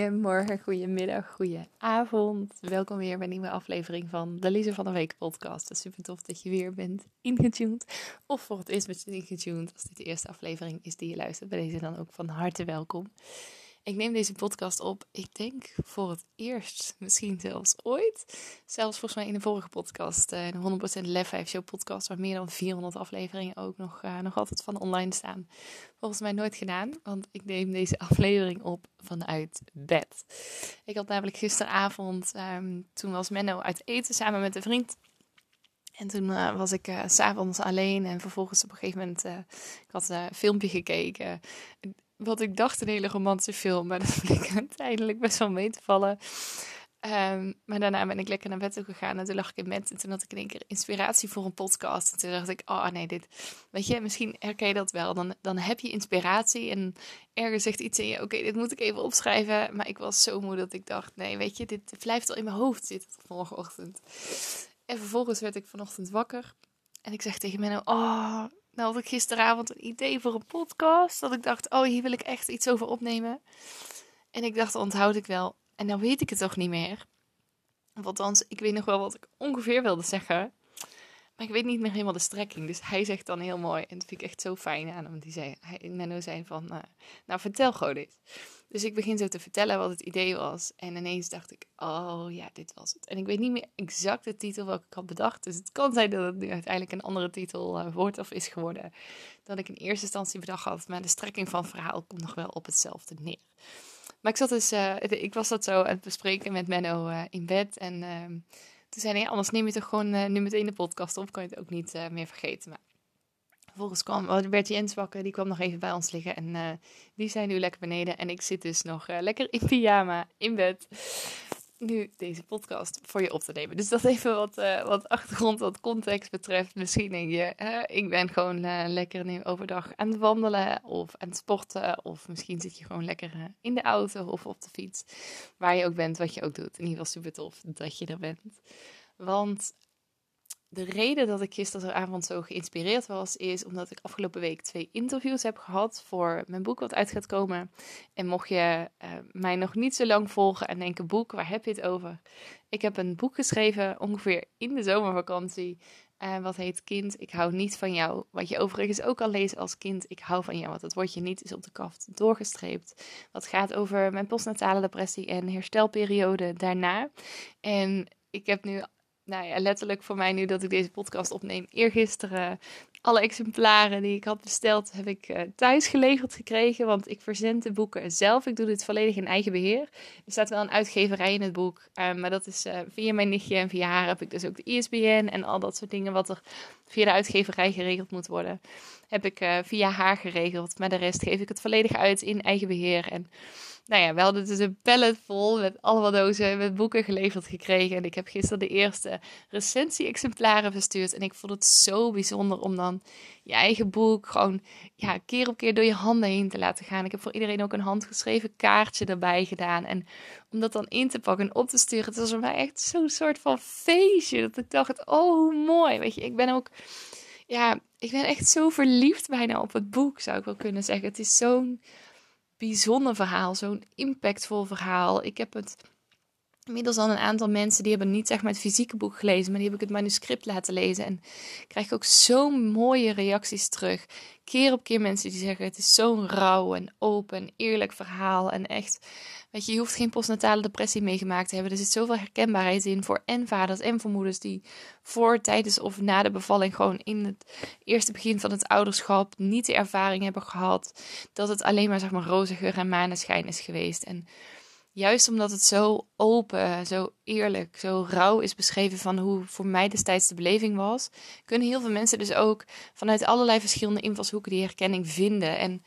Goedemorgen, goedemiddag, goedenavond. Welkom weer bij een nieuwe aflevering van de Lise van de Week podcast. Het is super tof dat je weer bent ingetuned. Of voor het eerst met je ingetuned, als dit de eerste aflevering is die je luistert. Bij deze dan ook van harte welkom. Ik neem deze podcast op, ik denk voor het eerst, misschien zelfs ooit. Zelfs volgens mij in de vorige podcast, uh, de 100% Lef 5 Show podcast, waar meer dan 400 afleveringen ook nog, uh, nog altijd van online staan. Volgens mij nooit gedaan, want ik neem deze aflevering op vanuit bed. Ik had namelijk gisteravond, um, toen was Menno uit eten samen met een vriend. En toen uh, was ik uh, s'avonds alleen en vervolgens op een gegeven moment, ik had een filmpje gekeken wat ik dacht een hele romantische film, maar dat bleek uiteindelijk best wel mee te vallen. Um, maar daarna ben ik lekker naar bed toe gegaan en toen lag ik in bed en toen had ik in één keer inspiratie voor een podcast. En toen dacht ik, oh nee, dit, weet je, misschien herken je dat wel. Dan, dan heb je inspiratie en ergens zegt iets in je, oké, dit moet ik even opschrijven. Maar ik was zo moe dat ik dacht, nee, weet je, dit blijft al in mijn hoofd zitten morgenochtend. En vervolgens werd ik vanochtend wakker en ik zeg tegen Menno, oh, nou had ik gisteravond een idee voor een podcast. Dat ik dacht, oh, hier wil ik echt iets over opnemen. En ik dacht, onthoud ik wel. En nou weet ik het toch niet meer. Want althans, ik weet nog wel wat ik ongeveer wilde zeggen. Maar ik weet niet meer helemaal de strekking. Dus hij zegt dan heel mooi. En dat vind ik echt zo fijn aan hem. Die zei, hij, Menno zei van, uh, nou vertel gewoon dit. Dus ik begin zo te vertellen wat het idee was. En ineens dacht ik, oh ja, dit was het. En ik weet niet meer exact de titel welke ik had bedacht. Dus het kan zijn dat het nu uiteindelijk een andere titel uh, wordt of is geworden. Dan ik in eerste instantie bedacht had. Maar de strekking van het verhaal komt nog wel op hetzelfde neer. Maar ik zat dus, uh, ik was dat zo aan het bespreken met Menno in bed. En ehm, toen zei hij, anders neem je toch gewoon nu meteen de podcast op. Kan je het ook niet meer vergeten. Maar Vervolgens kwam Bert Jens wakker, die kwam nog even bij ons liggen. En die zijn nu lekker beneden. En ik zit dus nog lekker in pyjama, in bed. Nu deze podcast voor je op te nemen. Dus dat even wat, uh, wat achtergrond, wat context betreft. Misschien denk je, ik ben gewoon lekker nu overdag aan het wandelen of aan het sporten. Of misschien zit je gewoon lekker in de auto of op de fiets. Waar je ook bent, wat je ook doet. In ieder geval super tof dat je er bent. Want de reden dat ik gisteravond zo geïnspireerd was, is omdat ik afgelopen week twee interviews heb gehad voor mijn boek wat uit gaat komen. En mocht je uh, mij nog niet zo lang volgen en denken, boek, waar heb je het over? Ik heb een boek geschreven ongeveer in de zomervakantie. Uh, wat heet Kind, ik hou niet van jou. Wat je overigens ook al leest als kind, ik hou van jou. Want het woordje niet is op de kaft doorgestreept. Wat gaat over mijn postnatale depressie en herstelperiode daarna. En ik heb nu nou ja, letterlijk voor mij nu dat ik deze podcast opneem. Eergisteren alle exemplaren die ik had besteld heb ik uh, thuis geleverd gekregen. Want ik verzend de boeken zelf. Ik doe dit volledig in eigen beheer. Er staat wel een uitgeverij in het boek. Uh, maar dat is uh, via mijn nichtje en via haar heb ik dus ook de ISBN en al dat soort dingen wat er via de uitgeverij geregeld moet worden. Heb ik via haar geregeld. Maar de rest geef ik het volledig uit in eigen beheer. En nou ja, we hadden dus een pallet vol met allemaal dozen met boeken geleverd gekregen. En ik heb gisteren de eerste recensie-exemplaren verstuurd. En ik vond het zo bijzonder om dan je eigen boek gewoon ja, keer op keer door je handen heen te laten gaan. Ik heb voor iedereen ook een handgeschreven kaartje erbij gedaan. En om dat dan in te pakken en op te sturen, het was voor mij echt zo'n soort van feestje. Dat ik dacht, oh mooi. Weet je, ik ben ook, ja, ik ben echt zo verliefd bijna op het boek, zou ik wel kunnen zeggen. Het is zo'n bijzonder verhaal, zo'n impactvol verhaal. Ik heb het inmiddels al een aantal mensen die hebben niet zeg maar het fysieke boek gelezen, maar die heb ik het manuscript laten lezen. En krijg ik ook zo'n mooie reacties terug. Keer op keer mensen die zeggen: Het is zo'n rauw en open, eerlijk verhaal. En echt, weet je, je hoeft geen postnatale depressie meegemaakt te hebben. Er zit zoveel herkenbaarheid in voor en vaders en voor moeders die voor, tijdens of na de bevalling gewoon in het eerste begin van het ouderschap niet de ervaring hebben gehad dat het alleen maar zeg maar roze geur en maneschijn is geweest. En juist omdat het zo open, zo eerlijk, zo rauw is beschreven van hoe voor mij destijds de beleving was, kunnen heel veel mensen dus ook vanuit allerlei verschillende invalshoeken die herkenning vinden. En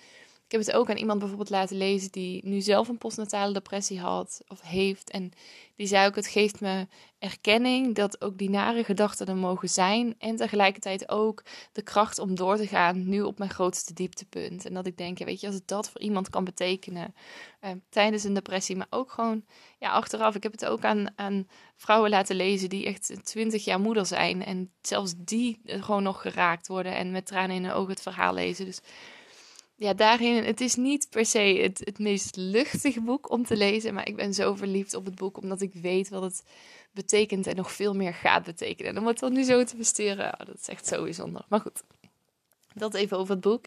heb het ook aan iemand bijvoorbeeld laten lezen die nu zelf een postnatale depressie had of heeft. En die zei ook: Het geeft me erkenning dat ook die nare gedachten er mogen zijn. En tegelijkertijd ook de kracht om door te gaan nu op mijn grootste dieptepunt. En dat ik denk: Weet je, als het dat voor iemand kan betekenen eh, tijdens een depressie, maar ook gewoon ja, achteraf. Ik heb het ook aan, aan vrouwen laten lezen die echt 20 jaar moeder zijn. En zelfs die gewoon nog geraakt worden en met tranen in hun ogen het verhaal lezen. Dus ja, daarin, het is niet per se het, het meest luchtige boek om te lezen, maar ik ben zo verliefd op het boek omdat ik weet wat het betekent en nog veel meer gaat betekenen. En om het dan nu zo te besturen, oh, dat is echt zo bijzonder. Maar goed, dat even over het boek.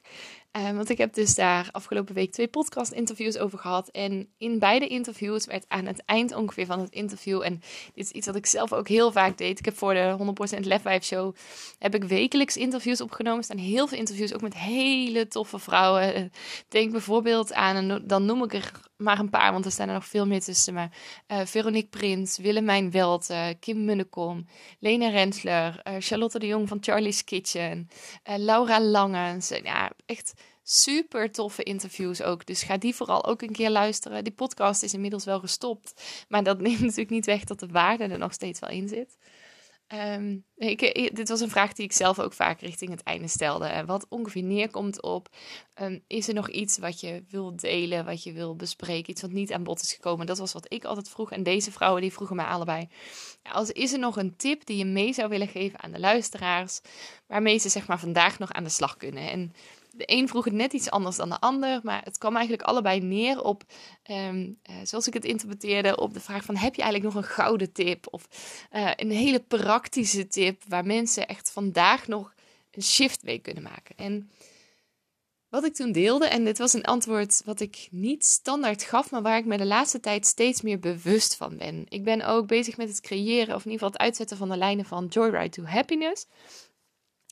Uh, want ik heb dus daar afgelopen week twee podcast-interviews over gehad. En in beide interviews werd aan het eind ongeveer van het interview. En dit is iets wat ik zelf ook heel vaak deed. Ik heb voor de 100% Lefwijf Show heb ik wekelijks interviews opgenomen. Er staan heel veel interviews, ook met hele toffe vrouwen. Eh, denk bijvoorbeeld aan, dan noem ik er maar een paar, want er staan er nog veel meer tussen. Maar uh, Veronique Prins, Willemijn Welt, Kim Munnekom, Lena Rensler, Charlotte de Jong van Charlie's Kitchen, Laura Langens. Ja, echt super toffe interviews ook. Dus ga die vooral ook een keer luisteren. Die podcast is inmiddels wel gestopt. Maar dat neemt natuurlijk niet weg dat de waarde er nog steeds wel in zit. Um, ik, dit was een vraag die ik zelf ook vaak richting het einde stelde. Wat ongeveer neerkomt op: um, is er nog iets wat je wil delen, wat je wil bespreken? Iets wat niet aan bod is gekomen. Dat was wat ik altijd vroeg. En deze vrouwen die vroegen mij allebei: als, is er nog een tip die je mee zou willen geven aan de luisteraars, waarmee ze zeg maar vandaag nog aan de slag kunnen? En de een vroeg het net iets anders dan de ander, maar het kwam eigenlijk allebei neer op, ehm, eh, zoals ik het interpreteerde, op de vraag van heb je eigenlijk nog een gouden tip of uh, een hele praktische tip waar mensen echt vandaag nog een shift mee kunnen maken. En wat ik toen deelde, en dit was een antwoord wat ik niet standaard gaf, maar waar ik me de laatste tijd steeds meer bewust van ben. Ik ben ook bezig met het creëren, of in ieder geval het uitzetten van de lijnen van Joyride to Happiness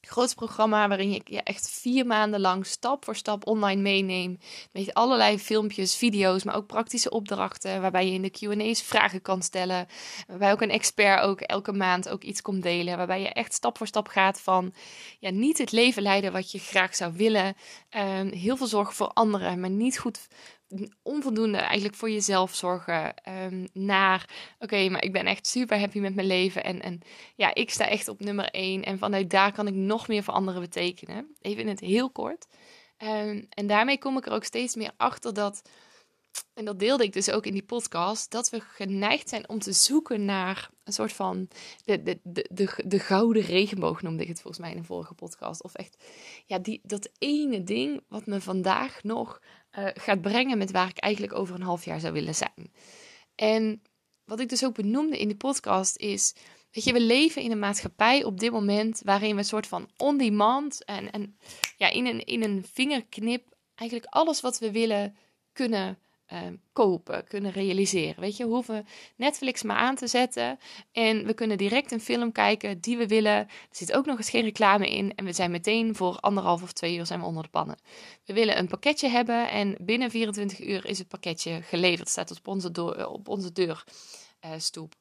groot programma waarin je ja, echt vier maanden lang stap voor stap online meeneem. Met allerlei filmpjes, video's, maar ook praktische opdrachten. Waarbij je in de QA's vragen kan stellen. Waarbij ook een expert ook elke maand ook iets komt delen. Waarbij je echt stap voor stap gaat van ja, niet het leven leiden wat je graag zou willen. Um, heel veel zorgen voor anderen, maar niet goed onvoldoende eigenlijk voor jezelf zorgen. Um, naar, oké, maar ik ben echt super happy met mijn leven. En, en ja, ik sta echt op nummer één. En vanuit daar kan ik nog meer voor anderen betekenen. Even in het heel kort. Um, en daarmee kom ik er ook steeds meer achter dat, en dat deelde ik dus ook in die podcast, dat we geneigd zijn om te zoeken naar een soort van de, de, de, de, de gouden regenboog, noemde ik het volgens mij in een vorige podcast. Of echt, ja, die, dat ene ding wat me vandaag nog uh, gaat brengen met waar ik eigenlijk over een half jaar zou willen zijn. En wat ik dus ook benoemde in de podcast is, weet je, we leven in een maatschappij op dit moment waarin we een soort van on-demand en, en ja, in in een vingerknip eigenlijk alles wat we willen kunnen Ehm, kopen, kunnen realiseren. Weet je, we hoeven Netflix maar aan te zetten en we kunnen direct een film kijken die we willen. Er zit ook nog eens geen reclame in en we zijn meteen voor anderhalf of twee uur zijn we onder de pannen. We willen een pakketje hebben en binnen 24 uur is het pakketje geleverd. staat op onze, op onze deurstoep.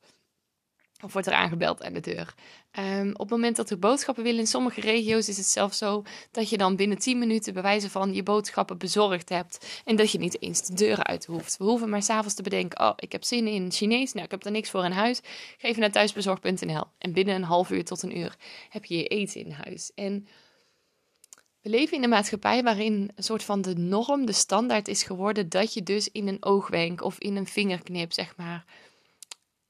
Of wordt er aangebeld aan de deur. Um, op het moment dat we boodschappen willen, in sommige regio's is het zelfs zo dat je dan binnen 10 minuten bewijzen van je boodschappen bezorgd hebt. En dat je niet eens de deur uit hoeft. We hoeven maar s'avonds te bedenken: oh, ik heb zin in Chinees. Nou, ik heb er niks voor in huis. Geef even naar thuisbezorg.nl. En binnen een half uur tot een uur heb je je eten in huis. En we leven in een maatschappij waarin een soort van de norm, de standaard is geworden dat je dus in een oogwenk of in een vingerknip, zeg maar,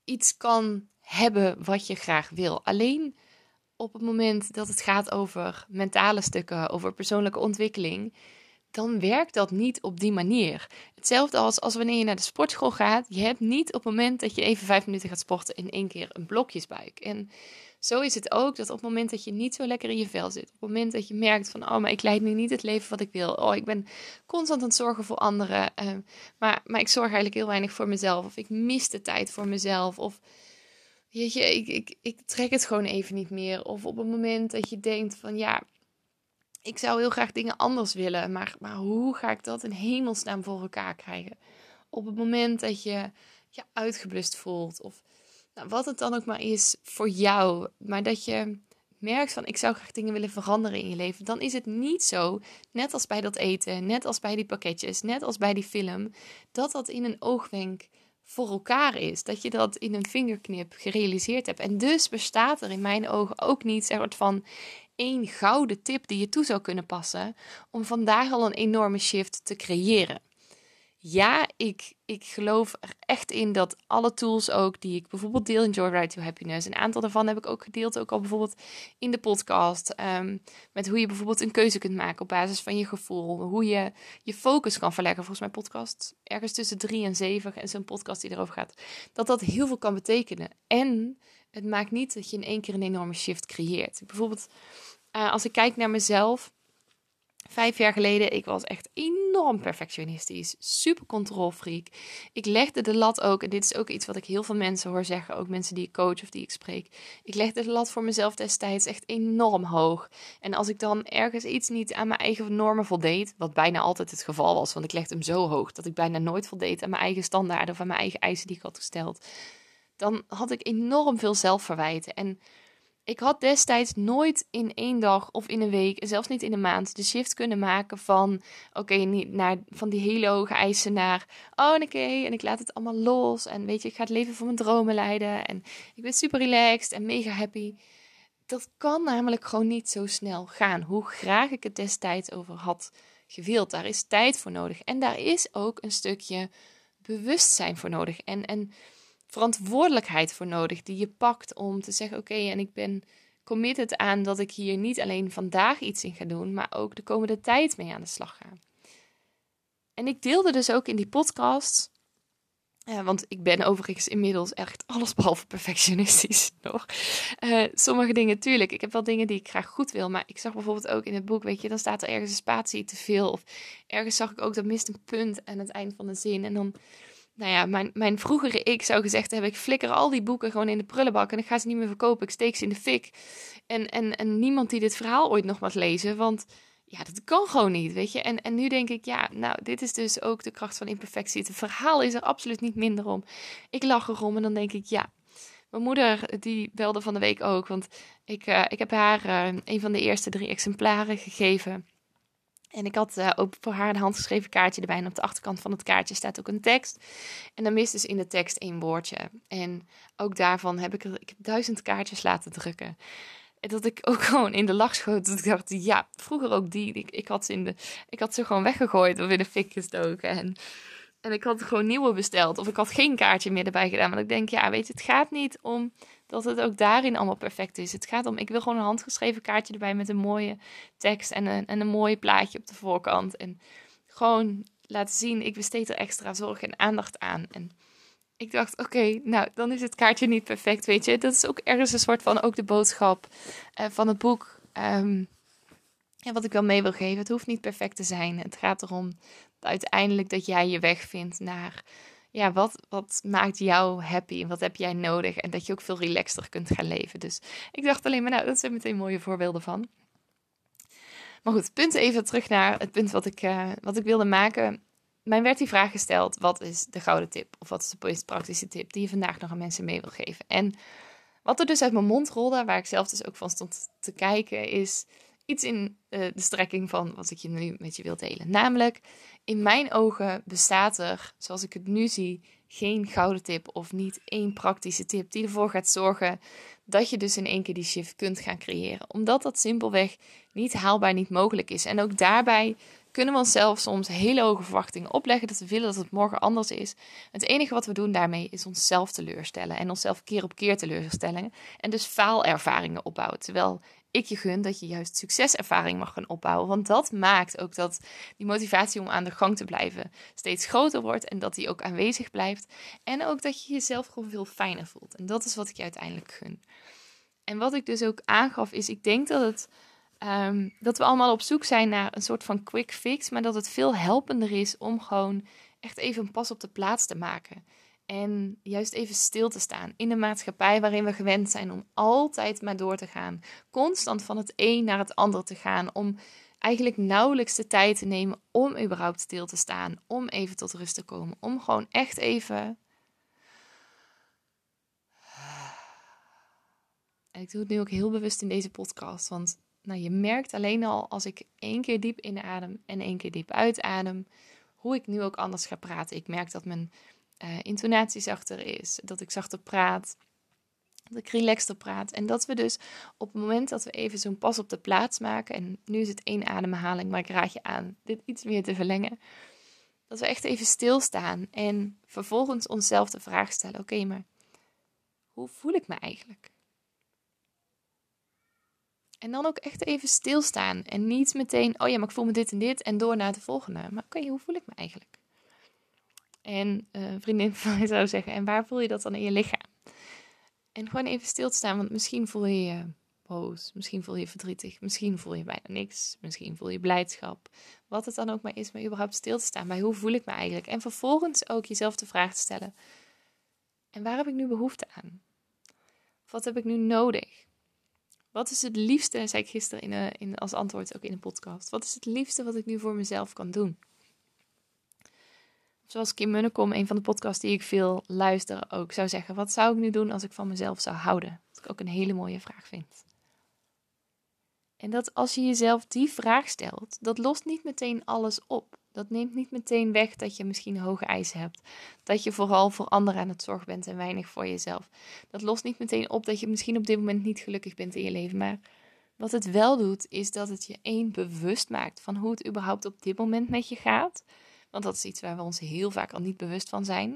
iets kan hebben wat je graag wil. Alleen op het moment dat het gaat over mentale stukken, over persoonlijke ontwikkeling, dan werkt dat niet op die manier. Hetzelfde als, als wanneer je naar de sportschool gaat. Je hebt niet op het moment dat je even vijf minuten gaat sporten in één keer een blokjesbuik. En zo is het ook dat op het moment dat je niet zo lekker in je vel zit. Op het moment dat je merkt van, oh, maar ik leid nu niet het leven wat ik wil. Oh, ik ben constant aan het zorgen voor anderen. Uh, maar, maar ik zorg eigenlijk heel weinig voor mezelf. Of ik mis de tijd voor mezelf. Of jeetje, ik, ik, ik trek het gewoon even niet meer. Of op het moment dat je denkt van, ja, ik zou heel graag dingen anders willen, maar, maar hoe ga ik dat in hemelsnaam voor elkaar krijgen? Op het moment dat je je uitgeblust voelt, of nou, wat het dan ook maar is voor jou, maar dat je merkt van ik zou graag dingen willen veranderen in je leven, dan is het niet zo, net als bij dat eten, net als bij die pakketjes, net als bij die film, dat dat in een oogwenk voor elkaar is. Dat je dat in een vingerknip gerealiseerd hebt. En dus bestaat er in mijn ogen ook niet soort van één gouden tip die je toe zou kunnen passen om vandaag al een enorme shift te creëren. Ja, ik, ik geloof er echt in dat alle tools ook die ik bijvoorbeeld deel in Joyride to Happiness. Een aantal daarvan heb ik ook gedeeld, ook al bijvoorbeeld in de podcast. Ehm, met hoe je bijvoorbeeld een keuze kunt maken op basis van je gevoel. Hoe je je focus kan verleggen. Volgens mij podcast ergens tussen drie en zeven. En zo'n podcast die erover gaat. Dat dat heel veel kan betekenen. En het maakt niet dat je in één keer een enorme shift creëert. Bijvoorbeeld, uh, als ik kijk naar mezelf. Vijf jaar geleden, ik was echt enorm perfectionistisch, super controlfreak. Ik legde de lat ook, en dit is ook iets wat ik heel veel mensen hoor zeggen, ook mensen die ik coach of die ik spreek. Ik legde de lat voor mezelf destijds echt enorm hoog. En als ik dan ergens iets niet aan mijn eigen normen voldeed, wat bijna altijd het geval was, want ik legde hem zo hoog dat ik bijna nooit voldeed aan mijn eigen standaarden of aan mijn eigen eisen die ik had gesteld, dan had ik enorm veel zelfverwijten. En ik had destijds nooit in één dag of in een week, zelfs niet in een maand, de shift kunnen maken van oké, naar van die hele hoge eisen naar oh oké, en ik laat het allemaal los en weet je, ik ga het leven voor mijn dromen leiden en ik ben super relaxed en mega happy. Dat kan namelijk gewoon niet zo snel gaan. Hoe graag ik het destijds over had gewild. Daar is tijd voor nodig en daar is ook een stukje bewustzijn voor nodig. En, en verantwoordelijkheid voor nodig die je pakt om te zeggen: Oké, en ik ben committed aan dat ik hier niet alleen vandaag iets in ga doen, maar ook de komende tijd mee aan de slag ga. En ik deelde dus ook in die podcast. Uh, want ik ben overigens inmiddels echt allesbehalve perfectionistisch nog. Uh, sommige dingen, tuurlijk. Ik heb wel dingen die ik graag goed wil. Maar ik zag bijvoorbeeld ook in het boek, weet je, dan staat er ergens een spatie te veel. Of ergens zag ik ook, dat mist een punt aan het eind van de zin. En dan nou ja, mijn, mijn vroegere ik zou gezegd hebben: ik flikker al die boeken gewoon in de prullenbak en ik ga ze niet meer verkopen. Ik steek ze in de fik. En, en, en niemand die dit verhaal ooit nog mag lezen, want ja, dat kan gewoon niet, weet je. En, en nu denk ik, ja, nou, dit is dus ook de kracht van imperfectie. Het verhaal is er absoluut niet minder om. Ik lach erom en dan denk ik, ja. Mijn moeder, die belde van de week ook, want ik, uh, ik heb haar uh, een van de eerste drie exemplaren gegeven en ik had uh, ook voor haar een handgeschreven kaartje erbij. En op de achterkant van het kaartje staat ook een tekst. En dan mist dus in de tekst één woordje. En ook daarvan heb ik, ik heb duizend kaartjes laten drukken. En dat ik ook gewoon in de lach schoot. Dat ik dacht, ja, vroeger ook die. Ik, ik, had, ze in de, ik had ze gewoon weggegooid of in de fik gestoken. En, en ik had gewoon nieuwe besteld. Of ik had geen kaartje meer erbij gedaan. Want ik denk, ja, weet je, het gaat niet om dat het ook daarin allemaal perfect is. Het gaat om, ik wil gewoon een handgeschreven kaartje erbij met een mooie tekst en een, en een mooi plaatje op de voorkant. En gewoon laten zien, ik besteed er extra zorg en aandacht aan. En ik dacht, oké, nou, dan is het kaartje niet perfect, weet je. Dat is ook ergens een soort van ook de boodschap uh, van het boek. Um, ja, wat ik wel mee wil geven. Het hoeft niet perfect te zijn. Het gaat erom uiteindelijk dat jij je weg vindt naar ja, wat, wat maakt jou happy en wat heb jij nodig? En dat je ook veel relaxter kunt gaan leven. Dus ik dacht alleen maar, nou, dat zijn meteen mooie voorbeelden van. Maar goed, punt even terug naar het punt wat ik, uh, wat ik wilde maken. Mij werd die vraag gesteld: wat is de gouden tip? Of wat is de meest praktische tip die je vandaag nog aan mensen mee wil geven? En wat er dus uit mijn mond rolde, waar ik zelf dus ook van stond te kijken, is iets in uh, de strekking van wat ik je nu met je wil delen. Namelijk, in mijn ogen bestaat er, zoals ik het nu zie, geen gouden tip of niet één praktische tip die ervoor gaat zorgen dat je dus in één keer die shift kunt gaan creëren. Omdat dat simpelweg niet haalbaar, niet mogelijk is. En ook daarbij kunnen we onszelf soms hele hoge verwachtingen opleggen. Dat we willen dat het morgen anders is. Het enige wat we doen daarmee is onszelf teleurstellen. En onszelf keer op keer teleurstellen. En dus faalervaringen opbouwen. Terwijl ik je gun dat je juist succeservaring mag gaan opbouwen. Want dat maakt ook dat die motivatie om aan de gang te blijven steeds groter wordt. En dat die ook aanwezig blijft. En ook dat je jezelf gewoon veel fijner voelt. En dat is wat ik je uiteindelijk gun. En wat ik dus ook aangaf is, ik denk dat het Ehm, dat we allemaal op zoek zijn naar een soort van quick fix, maar dat het veel helpender is om gewoon echt even een pas op de plaats te maken. En juist even stil te staan in de maatschappij waarin we gewend zijn om altijd maar door te gaan. Constant van het een naar het ander te gaan. Om eigenlijk nauwelijks de tijd te nemen om überhaupt stil te staan. Om even tot rust te komen. Om gewoon echt even. En ik doe het nu ook heel bewust in deze podcast. Want nou, je merkt alleen al als ik één keer diep inadem en één keer diep uitadem, hoe ik nu ook anders ga praten. Ik merk dat mijn uh, intonatie zachter is, dat ik zachter praat, dat ik relaxter praat. En dat we dus op het moment dat we even zo'n pas op de plaats maken, en nu is het één ademhaling, maar ik raad je aan dit iets meer te verlengen. Dat we echt even stilstaan en vervolgens onszelf de vraag stellen: oké, maar hoe voel ik me eigenlijk? En dan ook echt even stilstaan. En niet meteen, oh ja, maar ik voel me dit en dit. En door naar de volgende. Maar oké, hoe voel ik me eigenlijk? En een vriendin van mij zou zeggen, en waar voel je dat dan in je lichaam? En gewoon even stil te staan, want misschien voel je je boos. Misschien voel je je verdrietig. Misschien voel je bijna niks. Misschien voel je blijdschap. Wat het dan ook maar is, maar überhaupt stil te staan bij hoe voel ik me eigenlijk? En vervolgens ook jezelf de vraag te stellen. En waar heb ik nu behoefte aan? wat heb ik nu nodig? Wat is het liefste, zei ik gisteren in, een, in, als antwoord ook in een podcast. Wat is het liefste wat ik nu voor mezelf kan doen? Zoals Kim Munnekom, een van de podcasts die ik veel luister, ook zou zeggen. Wat zou ik nu doen als ik van mezelf zou houden? Wat ik ook een hele mooie vraag vind. En dat als je jezelf die vraag stelt, dat lost niet meteen alles op. Dat neemt niet meteen weg dat je misschien hoge eisen hebt. Dat je vooral voor anderen aan het zorgen bent en weinig voor jezelf. Dat lost niet meteen op dat je misschien op dit moment niet gelukkig bent in je leven. Maar wat het wel doet, is dat het je één bewust maakt van hoe het überhaupt op dit moment met je gaat. Want dat is iets waar we ons heel vaak al niet bewust van zijn.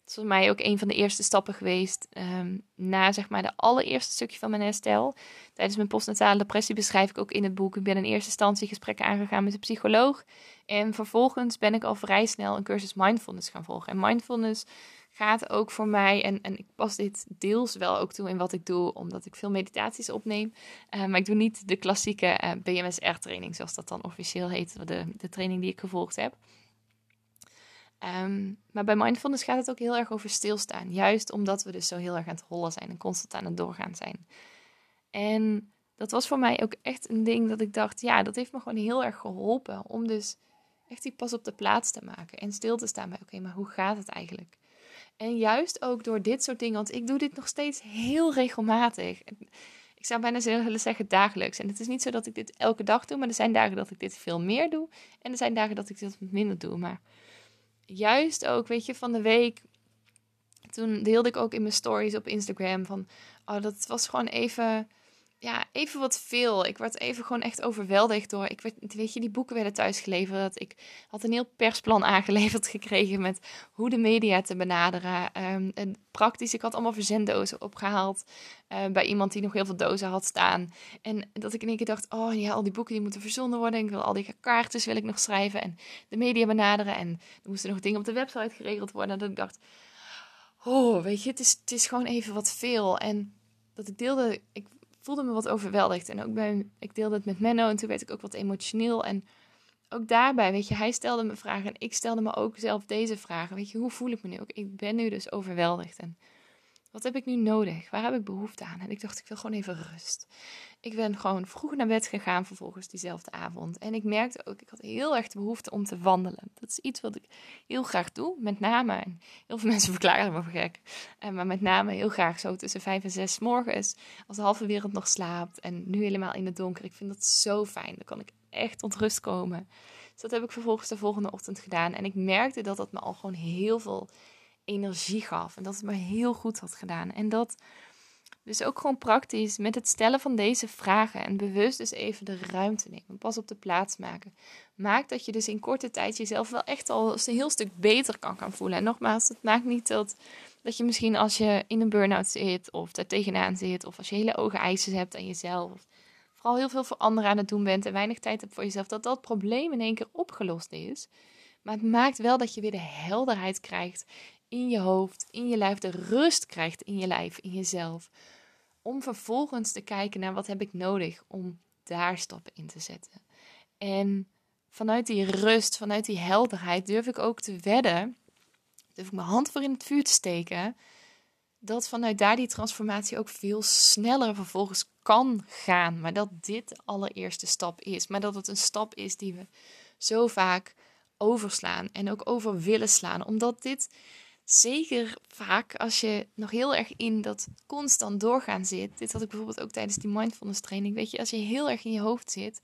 Het is voor mij ook een van de eerste stappen geweest um, na zeg maar de allereerste stukje van mijn herstel. Tijdens mijn postnatale depressie beschrijf ik ook in het boek. Ik ben in eerste instantie gesprekken aangegaan met een psycholoog. En vervolgens ben ik al vrij snel een cursus mindfulness gaan volgen. En mindfulness gaat ook voor mij, en, en ik pas dit deels wel ook toe in wat ik doe, omdat ik veel meditaties opneem. Uh, maar ik doe niet de klassieke eh, BMSR-training, zoals dat dan officieel heet, de, de training die ik gevolgd heb. Um, maar bij mindfulness gaat het ook heel erg over stilstaan. Juist omdat we dus zo heel erg aan het hollen zijn en constant aan het doorgaan zijn. En dat was voor mij ook echt een ding dat ik dacht, ja, dat heeft me gewoon heel erg geholpen. Om dus echt die pas op de plaats te maken en stil te staan bij, oké, maar hoe gaat het eigenlijk? En juist ook door dit soort dingen, want ik doe dit nog steeds heel regelmatig. Ik zou bijna willen zeggen dagelijks. En het is niet zo dat ik dit elke dag doe, maar er zijn dagen dat ik dit veel meer doe. En er zijn dagen dat ik dit minder doe. Maar juist ook, weet je, van de week. Toen deelde ik ook in mijn stories op Instagram van. Oh, dat was gewoon even ja, even wat veel. Ik werd even gewoon echt overweldigd door. Ik werd, weet je, die boeken werden thuisgeleverd. Ik had een heel persplan aangeleverd gekregen met hoe de media te benaderen. Um, en praktisch, ik had allemaal verzenddozen opgehaald uh, bij iemand die nog heel veel dozen had staan. En dat ik in één keer dacht: oh ja, al die boeken die moeten verzonden worden. Ik wil al die kaartjes wil ik nog schrijven en de media benaderen. En er moesten nog dingen op de website geregeld worden. Dat ik dacht: oh, weet je, het is, het is gewoon even wat veel. En dat ik deelde, ik voelde me wat overweldigd. En ook bij, ik deelde het met Menno en toen werd ik ook wat emotioneel. En ook daarbij, weet je, hij stelde me vragen en ik stelde me ook zelf deze vragen. Weet je, hoe voel ik me nu ook? Ik ben nu dus overweldigd. En wat heb ik nu nodig? Waar heb ik behoefte aan? En ik dacht, ik wil gewoon even rust. Ik ben gewoon vroeg naar bed gegaan vervolgens diezelfde avond. En ik merkte ook, ik had heel erg de behoefte om te wandelen. Dat is iets wat ik heel graag doe. Met name, en heel veel mensen verklaren me voor gek. En maar met name heel graag zo tussen vijf en zes morgens. Als de halve wereld nog slaapt. En nu helemaal in het donker. Ik vind dat zo fijn. Dan kan ik echt tot rust komen. Dus dat heb ik vervolgens de volgende ochtend gedaan. En ik merkte dat dat me al gewoon heel veel energie gaf. En dat het me heel goed had gedaan. En dat Dus ook gewoon praktisch met het stellen van deze vragen en bewust dus even de ruimte nemen. Pas op de plaats maken. Maakt dat je dus in korte tijd jezelf wel echt al een heel stuk beter kan gaan voelen. En nogmaals, het maakt niet dat, dat je misschien als je in een burn-out zit of daar tegenaan zit. Of als je hele ogen eisen hebt aan jezelf. Of vooral heel veel voor anderen aan het doen bent en weinig tijd hebt voor jezelf. Dat dat probleem in één keer opgelost is. Maar het maakt wel dat je weer de helderheid krijgt in je hoofd, in je lijf. De rust krijgt in je lijf, in jezelf om vervolgens te kijken naar wat heb ik nodig om daar stappen in te zetten. En vanuit die rust, vanuit die helderheid durf ik ook te wedden, durf ik mijn hand voor in het vuur te steken, dat vanuit daar die transformatie ook veel sneller vervolgens kan gaan. Maar dat dit de allereerste stap is. Maar dat het een stap is die we zo vaak overslaan en ook over willen slaan. Omdat dit zeker vaak als je nog heel erg in dat constant doorgaan zit. Dit had ik bijvoorbeeld ook tijdens die mindfulness training. Weet je, als je heel erg in je hoofd zit,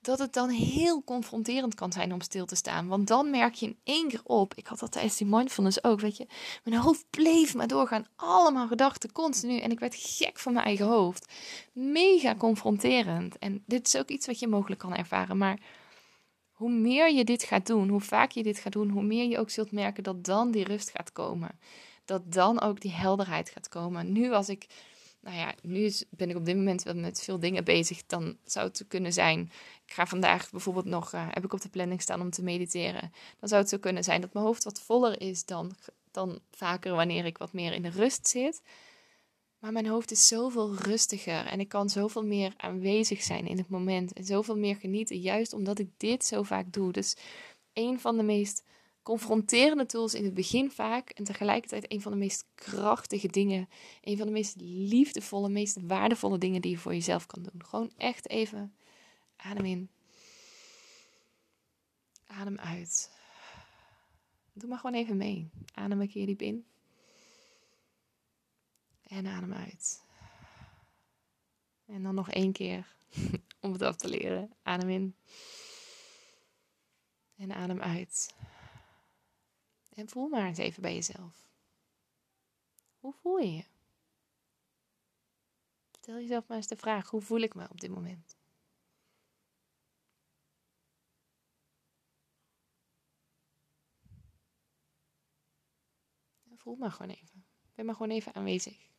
dat het dan heel confronterend kan zijn om stil te staan. Want dan merk je in één keer op. Ik had dat tijdens die mindfulness ook, weet je. Mijn hoofd bleef maar doorgaan. Allemaal gedachten continu. En ik werd gek van mijn eigen hoofd. Mega confronterend. En dit is ook iets wat je mogelijk kan ervaren. Maar hoe meer je dit gaat doen, hoe vaak je dit gaat doen, hoe meer je ook zult merken dat dan die rust gaat komen. Dat dan ook die helderheid gaat komen. Nu als ik, nou ja, nu ben ik op dit moment wel met veel dingen bezig. Dan zou het kunnen zijn, ik ga vandaag bijvoorbeeld nog, uh, heb ik op de planning staan om te mediteren. Dan zou het zo kunnen zijn dat mijn hoofd wat voller is dan, dan vaker wanneer ik wat meer in de rust zit. Maar mijn hoofd is zoveel rustiger en ik kan zoveel meer aanwezig zijn in het moment en zoveel meer genieten, juist omdat ik dit zo vaak doe. Dus een van de meest confronterende tools in het begin vaak en tegelijkertijd een van de meest krachtige dingen, een van de meest liefdevolle, meest waardevolle dingen die je voor jezelf kan doen. Gewoon echt even adem in, adem uit. Doe maar gewoon even mee. Adem een keer diep in. En adem uit. En dan nog één keer om het af te leren. Adem in. En adem uit. En voel maar eens even bij jezelf. Hoe voel je je? Stel jezelf maar eens de vraag: hoe voel ik me op dit moment? voel maar gewoon even. Ben maar gewoon even aanwezig.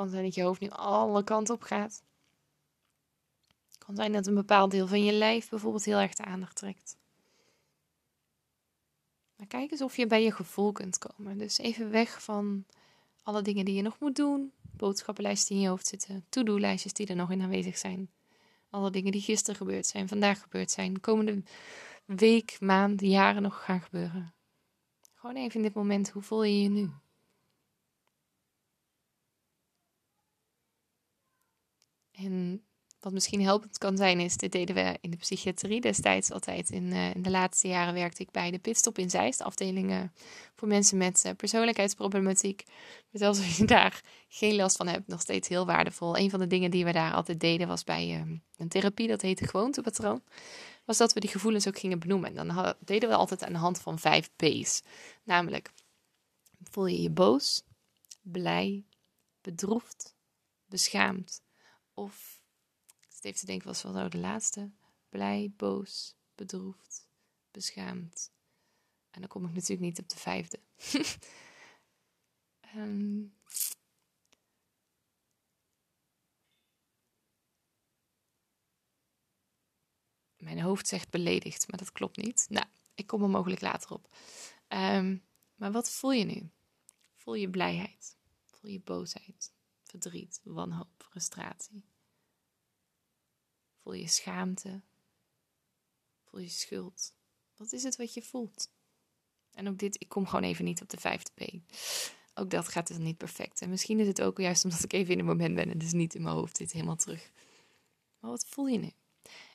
Kan zijn dat je hoofd nu alle kanten op gaat. Kan zijn dat een bepaald deel van je lijf bijvoorbeeld heel erg de aandacht trekt. Maar kijk eens of je bij je gevoel kunt komen. Dus even weg van alle dingen die je nog moet doen. Boodschappenlijsten die in je hoofd zitten. To-do-lijstjes die er nog in aanwezig zijn. Alle dingen die gisteren gebeurd zijn, vandaag gebeurd zijn. Komende week, maand, jaren nog gaan gebeuren. Gewoon even in dit moment, hoe voel je je nu? En wat misschien helpend kan zijn, is, dit deden we in de psychiatrie destijds altijd. In, uh, in de laatste jaren werkte ik bij de Pitstop in Zeist, afdelingen voor mensen met uh, persoonlijkheidsproblematiek. Dus als je daar geen last van hebt, nog steeds heel waardevol. Een van de dingen die we daar altijd deden was bij uh, een therapie, dat heette gewoontepatroon. Was dat we die gevoelens ook gingen benoemen. En dan deden we altijd aan de hand van vijf B's. Namelijk, voel je je boos, blij, bedroefd, beschaamd of, even te denken, was wel nou de laatste. Blij, boos, bedroefd, beschaamd. En dan kom ik natuurlijk niet op de vijfde. um, mijn hoofd zegt beledigd, maar dat klopt niet. Nou, ik kom er mogelijk later op. Um, maar wat voel je nu? Voel je blijheid? Voel je boosheid? verdriet, wanhoop, frustratie? Voel je schaamte? Voel je schuld? Wat is het wat je voelt? En ook dit, ik kom gewoon even niet op de vijfde P. Ook dat gaat dus niet perfect. En misschien is het ook juist omdat ik even in een moment ben en dus niet in mijn hoofd zit helemaal terug. Maar wat voel je nu?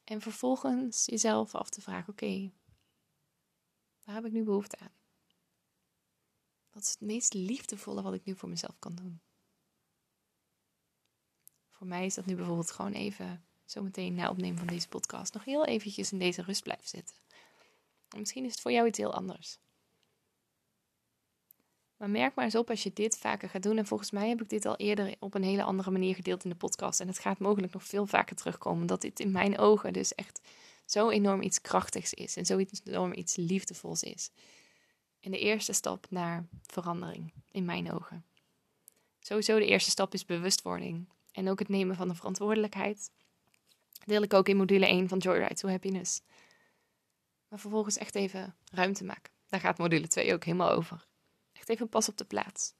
En vervolgens jezelf af te vragen: oké, waar heb ik nu behoefte aan? Wat is het meest liefdevolle wat ik nu voor mezelf kan doen? Voor mij is dat nu bijvoorbeeld gewoon even, zometeen na opnemen van deze podcast, nog heel eventjes in deze rust blijven zitten. En misschien is het voor jou iets heel anders. Maar merk maar eens op als je dit vaker gaat doen. En volgens mij heb ik dit al eerder op een hele andere manier gedeeld in de podcast. En het gaat mogelijk nog veel vaker terugkomen. Dat dit in mijn ogen dus echt zo enorm iets krachtigs is. En zo enorm iets liefdevols is. En de eerste stap naar verandering, in mijn ogen. Sowieso de eerste stap is bewustwording. En ook het nemen van de verantwoordelijkheid. Deel ik ook in module 1 van Joyride to Happiness. Maar vervolgens echt even ruimte maken. Daar gaat module 2 ook helemaal over. Echt even pas op de plaats.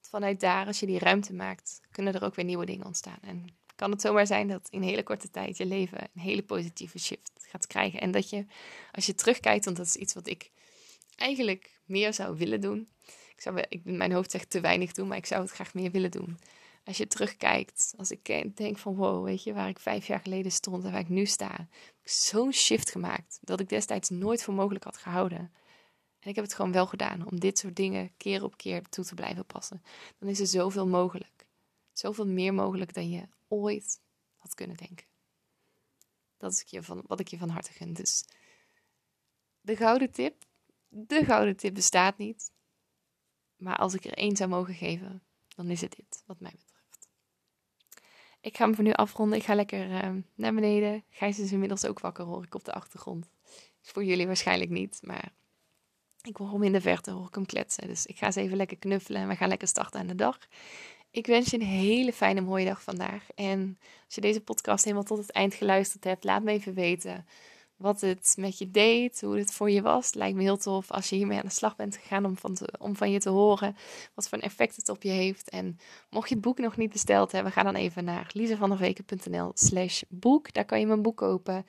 Vanuit daar, als je die ruimte maakt, kunnen er ook weer nieuwe dingen ontstaan. En kan het zomaar zijn dat in hele korte tijd je leven een hele positieve shift gaat krijgen. En dat je, als je terugkijkt, want dat is iets wat ik eigenlijk meer zou willen doen. Ik zou, ik, mijn hoofd zegt te weinig doen, maar ik zou het graag meer willen doen. Als je terugkijkt, als ik denk van wow, weet je, waar ik vijf jaar geleden stond en waar ik nu sta, heb ik zo'n shift gemaakt dat ik destijds nooit voor mogelijk had gehouden. En ik heb het gewoon wel gedaan om dit soort dingen keer op keer toe te blijven passen. Dan is er zoveel mogelijk. Zoveel meer mogelijk dan je ooit had kunnen denken. Dat is van, wat ik je van harte gun. Dus de gouden tip. De gouden tip bestaat niet. Maar als ik er één zou mogen geven, dan is het dit, wat mij betreft. Ik ga hem voor nu afronden. Ik ga lekker uh, naar beneden. Gijs is inmiddels ook wakker, hoor ik op de achtergrond. Voor jullie waarschijnlijk niet, maar ik hoor hem in de verte, hoor ik hem kletsen. Dus ik ga eens even lekker knuffelen en we gaan lekker starten aan de dag. Ik wens je een hele fijne mooie dag vandaag. En als je deze podcast helemaal tot het eind geluisterd hebt, laat me even weten wat het met je deed, hoe het voor je was. Lijkt me heel tof als je hiermee aan de slag bent gegaan om van, om van je te horen wat voor een effect het op je heeft. En mocht je het boek nog niet besteld hebben, ga dan even naar lisevanderweken.nl slash boek. Daar kan je mijn boek kopen.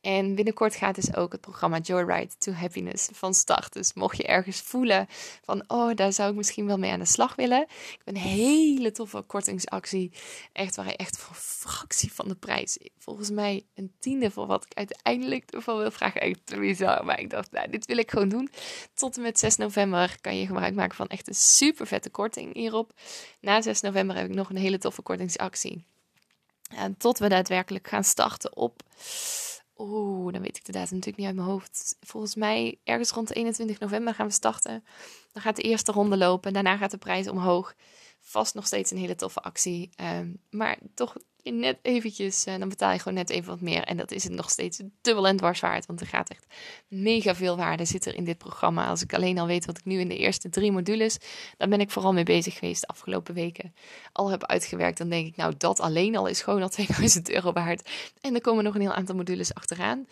En binnenkort gaat dus ook het programma Joyride to Happiness van start. Dus mocht je ergens voelen van, oh, daar zou ik misschien wel mee aan de slag willen. Ik heb een hele toffe kortingsactie. Echt waar echt voor een fractie van de prijs, volgens mij een tiende voor wat ik uiteindelijk ervan wil vragen. Echt bizar, maar ik dacht, nou, dit wil ik gewoon doen. Tot en met 6 november kan je gebruik maken van echt een super vette korting hierop. Na 6 november heb ik nog een hele toffe kortingsactie. En tot we daadwerkelijk gaan starten op Oeh, dan weet ik de datum natuurlijk niet uit mijn hoofd. Volgens mij ergens rond 21 november gaan we starten. Dan gaat de eerste ronde lopen. Daarna gaat de prijs omhoog. Vast nog steeds een hele toffe actie. Ehm, maar toch net eventjes, uh, dan betaal je gewoon net even wat meer. En dat is het nog steeds dubbel en dwars waard. Want er gaat echt mega veel waarde zit er in dit programma. Als ik alleen al weet wat ik nu in de eerste drie modules, dan ben ik vooral mee bezig geweest de afgelopen weken. Al heb uitgewerkt, dan denk ik, nou dat alleen al is gewoon al 2000 euro waard. En er komen nog een heel aantal modules achteraan.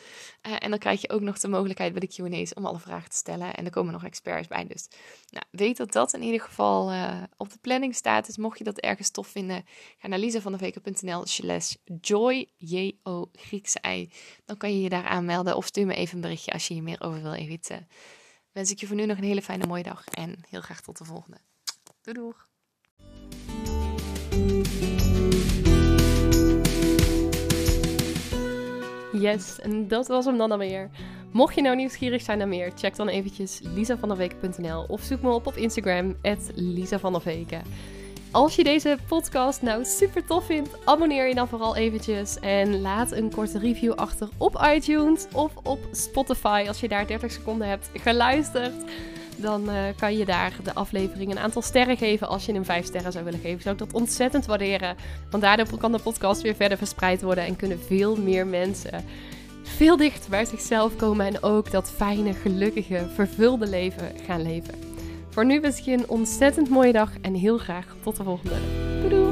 Uh, en dan krijg je ook nog de mogelijkheid bij de Q&A's om alle vragen te stellen. En er komen nog experts bij. Dus nou, weet dat dat in ieder geval uh, op de planning staat. Dus mocht je dat ergens tof vinden, ga naar slash joy, J-O, Griekse I. Dan kan je je daar aanmelden of stuur me even een berichtje als je hier meer over wil weten. Wens ik je voor nu nog een hele fijne mooie dag en heel graag tot de volgende. Doei doeg! Yes, en dat was hem dan alweer. Mocht je nou nieuwsgierig zijn naar meer, check dan eventjes lisavanderweken.nl of zoek me op op Instagram, Lisa van der Weken. Als je deze podcast nou super tof vindt, abonneer je dan vooral eventjes en laat een korte review achter op iTunes of op Spotify. Als je daar 30 seconden hebt geluisterd, dan uh, kan je daar de aflevering een aantal sterren geven. Als je hem 5 sterren zou willen geven, zou ik dat ontzettend waarderen. Want daardoor kan de podcast weer verder verspreid worden en kunnen veel meer mensen veel dichter bij zichzelf komen en ook dat fijne, gelukkige, vervulde leven gaan leven. Voor nu wens ik je een ontzettend mooie dag en heel graag tot de volgende. Doei doei!